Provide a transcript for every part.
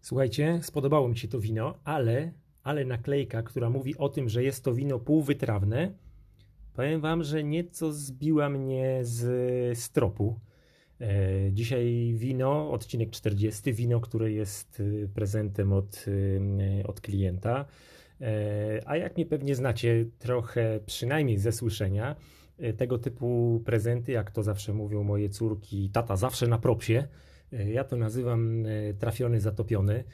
Słuchajcie, spodobało mi się to wino, ale, ale naklejka, która mówi o tym, że jest to wino półwytrawne, powiem Wam, że nieco zbiła mnie z stropu. E, dzisiaj wino, odcinek 40, wino, które jest e, prezentem od, e, od klienta. A jak mnie pewnie znacie trochę, przynajmniej ze słyszenia, tego typu prezenty, jak to zawsze mówią moje córki, tata zawsze na propsie, ja to nazywam trafiony, zatopiony.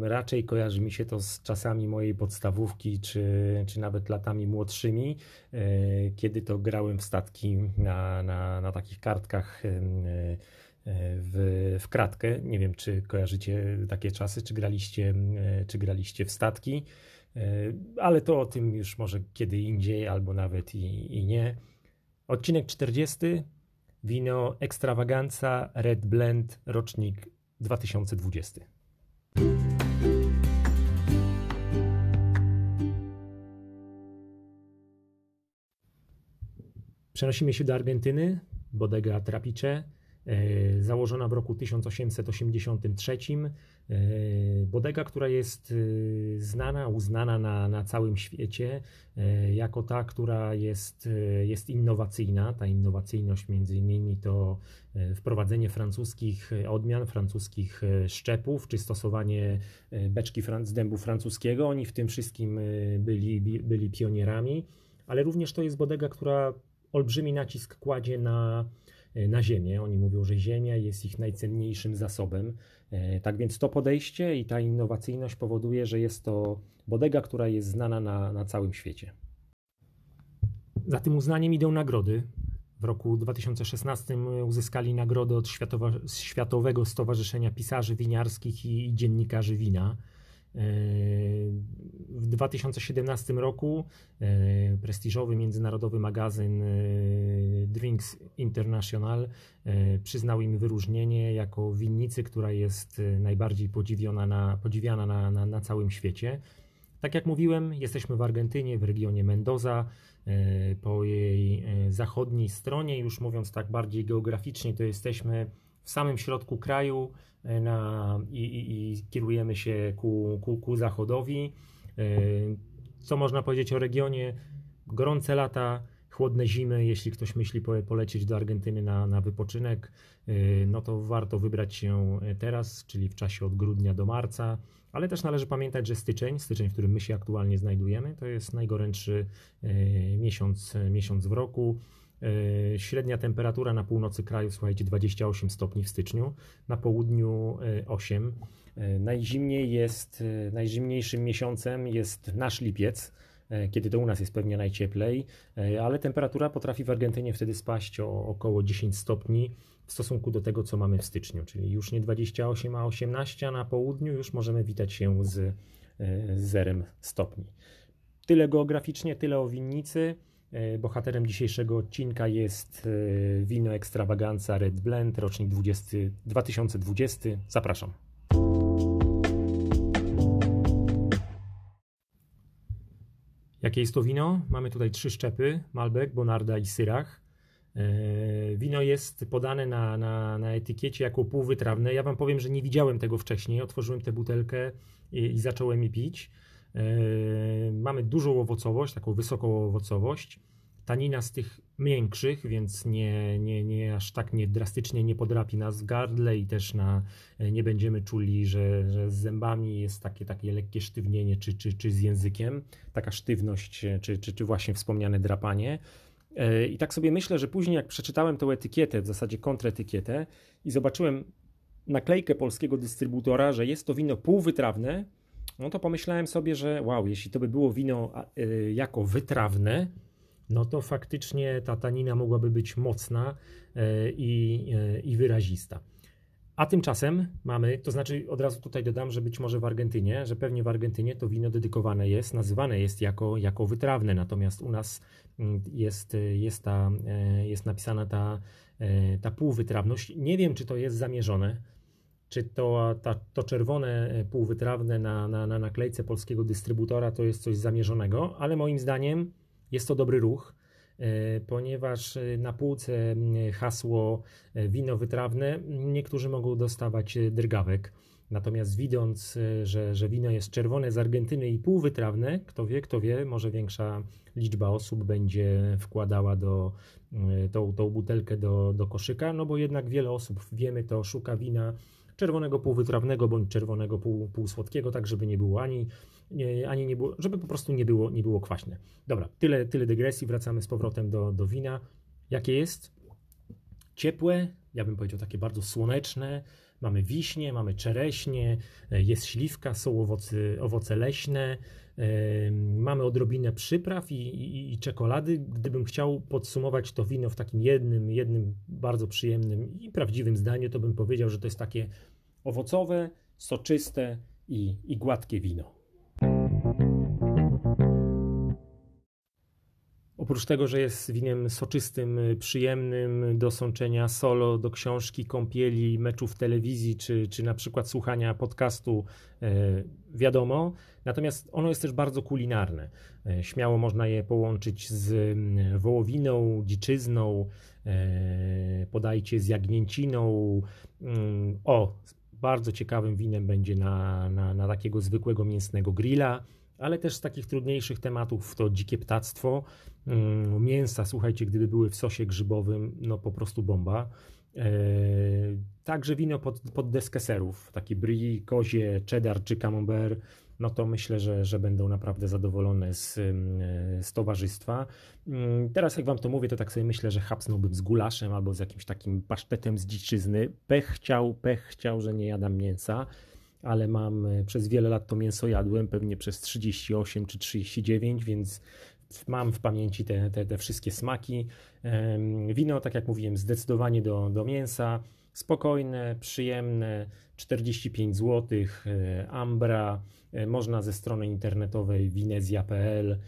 Raczej kojarzy mi się to z czasami mojej podstawówki, czy, czy nawet latami młodszymi, kiedy to grałem w statki na, na, na takich kartkach w, w kratkę. Nie wiem, czy kojarzycie takie czasy, czy graliście, czy graliście w statki, ale to o tym już może kiedy indziej, albo nawet i, i nie. Odcinek 40. Wino Extravaganza Red Blend, rocznik 2020. Przenosimy się do Argentyny, Bodega Trapiche, założona w roku 1883. E, bodega, która jest e, znana, uznana na, na całym świecie jako ta, która jest, jest innowacyjna. Ta innowacyjność między innymi to wprowadzenie francuskich odmian, francuskich szczepów, czy stosowanie beczki z dębu francuskiego. Oni w tym wszystkim byli, byli pionierami, ale również to jest bodega, która olbrzymi nacisk kładzie na, e, na ziemię. Oni mówią, że ziemia jest ich najcenniejszym zasobem. E, tak więc to podejście i ta innowacyjność powoduje, że jest to bodega, która jest znana na, na całym świecie. Za tym uznaniem idą nagrody. W roku 2016 uzyskali nagrodę od Światowego Stowarzyszenia Pisarzy Winiarskich i Dziennikarzy Wina. W 2017 roku e, prestiżowy międzynarodowy magazyn e, Drinks International e, przyznał im wyróżnienie jako winnicy, która jest najbardziej podziwiona na, podziwiana na, na, na całym świecie. Tak jak mówiłem, jesteśmy w Argentynie, w regionie Mendoza. Po jej zachodniej stronie, już mówiąc tak bardziej geograficznie, to jesteśmy w samym środku kraju e, na, i, i, i kierujemy się ku, ku, ku zachodowi. E, co można powiedzieć o regionie? Gorące lata, chłodne zimy. Jeśli ktoś myśli polecieć do Argentyny na, na wypoczynek, e, no to warto wybrać się teraz, czyli w czasie od grudnia do marca. Ale też należy pamiętać, że styczeń, styczeń, w którym my się aktualnie znajdujemy, to jest najgorętszy miesiąc, miesiąc w roku. E, średnia temperatura na północy kraju, słuchajcie, 28 stopni w styczniu, na południu 8. E, e, najzimniej jest, najzimniejszym miesiącem jest nasz lipiec, kiedy to u nas jest pewnie najcieplej, ale temperatura potrafi w Argentynie wtedy spaść o około 10 stopni w stosunku do tego, co mamy w styczniu, czyli już nie 28, a 18, a na południu już możemy witać się z, zerem stopni. Tyle geograficznie, tyle o winnicy. E, bohaterem dzisiejszego odcinka jest e, wino Extravaganza Red Blend, rocznik 20, 2020. Zapraszam. Jakie jest to wino? Mamy tutaj trzy szczepy: Malbec, Bonarda i Syrach. E, wino jest podane na, na, na etykiecie jako półwytrawne. Ja Wam powiem, że nie widziałem tego wcześniej. Otworzyłem tę butelkę i, i zacząłem je pić. Yy, mamy dużą owocowość, taką wysoką owocowość. Tanina z tych miększych, więc nie, nie, nie aż tak nie drastycznie nie podrapi nas w gardle i też na, e, nie będziemy czuli, że, że z zębami jest takie, takie lekkie sztywnienie, czy, czy, czy z językiem, taka sztywność, e, czy, czy, czy właśnie wspomniane drapanie. I tak sobie myślę, że później jak przeczytałem tą etykietę, w zasadzie kontretykietę i zobaczyłem naklejkę polskiego dystrybutora, że jest to wino półwytrawne, no to pomyślałem sobie, że wow, jeśli to by było wino y, jako wytrawne, no to faktycznie ta tanina mogłaby być mocna y, i, y, i wyrazista. A tymczasem mamy, to znaczy od razu tutaj dodam, że być może w Argentynie, że pewnie w Argentynie to wino dedykowane jest, nazywane jest jako, jako wytrawne, natomiast u nas mm, jest, jest, ta, jest napisana ta, ta półwytrawność. Nie wiem, czy to jest zamierzone, czy to, ta, to czerwone e, półwytrawne na, na, na naklejce polskiego dystrybutora to jest coś zamierzonego, ale moim zdaniem jest to dobry ruch. ponieważ na półce hasło wino wytrawne, niektórzy mogą dostawać drgawek. Natomiast widząc, że, że wino jest czerwone z Argentyny i półwytrawne, kto wie, kto wie, może większa liczba osób będzie wkładała do, tą, tą butelkę do, do koszyka, no bo jednak wiele osób, wiemy to, szuka wina czerwonego półwytrawnego bądź czerwonego pół, półsłodkiego, tak żeby nie było ani, nie, ani nie było, żeby po prostu nie było, nie było kwaśne. Dobra, tyle, tyle dygresji, wracamy z powrotem do, do wina. Jakie jest? Ciepłe, ja bym powiedział takie bardzo słoneczne, mamy wiśnie, mamy czereśnie, jest śliwka, są owoce, owoce leśne, mamy odrobinę przypraw i, i, i, czekolady. Gdybym chciał podsumować to wino w takim jednym, jednym bardzo przyjemnym i prawdziwym zdaniu, to bym powiedział, że to jest takie owocowe, soczyste i, i gładkie wino. Oprócz tego, że jest winem soczystym, przyjemnym do sączenia solo, do książki, kąpieli, meczów telewizji, czy, czy na przykład słuchania podcastu, e, wiadomo. Natomiast ono jest też bardzo kulinarne. E, śmiało można je połączyć z mm, wołowiną, dziczyzną, e, podajcie z jagnięciną. Mm, o, bardzo ciekawym winem będzie na, na, na takiego zwykłego mięsnego grilla ale też z takich trudniejszych tematów to dzikie ptactwo, mm, mięsa, słuchajcie, gdyby były w sosie grzybowym, no po prostu bomba. E, także wino pod, pod deskę serów, taki brie, kozie, cheddar czy camembert, no to myślę, że, że będą naprawdę zadowolone z, mm, z towarzystwa. Mm, teraz jak wam to mówię, to tak sobie myślę, że hapsnąłbym z gulaszem albo z jakimś takim pasztetem z dziczyzny. Pech chciał, pech chciał, że nie jadam mięsa ale mam e, przez wiele lat to mięso jadłem, pewnie przez 38 czy 39, więc mam w pamięci te, te, te wszystkie smaki. Wino, tak jak mówiłem, zdecydowanie do, do mięsa. Spokojne, przyjemne, 45 zł, e, Ambra, e, można ze strony internetowej winezja.pl.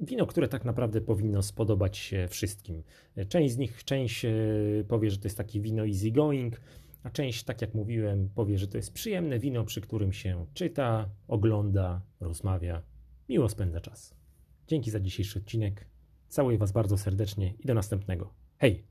Wino, które tak naprawdę powinno spodobać się wszystkim. Część z nich, część powie, że to jest takie wino easy going, a część, tak jak mówiłem, powie, że to jest przyjemne wino, przy którym się czyta, ogląda, rozmawia, miło spędza czas. Dzięki za dzisiejszy odcinek. Całuję Was bardzo serdecznie i do następnego. Hej!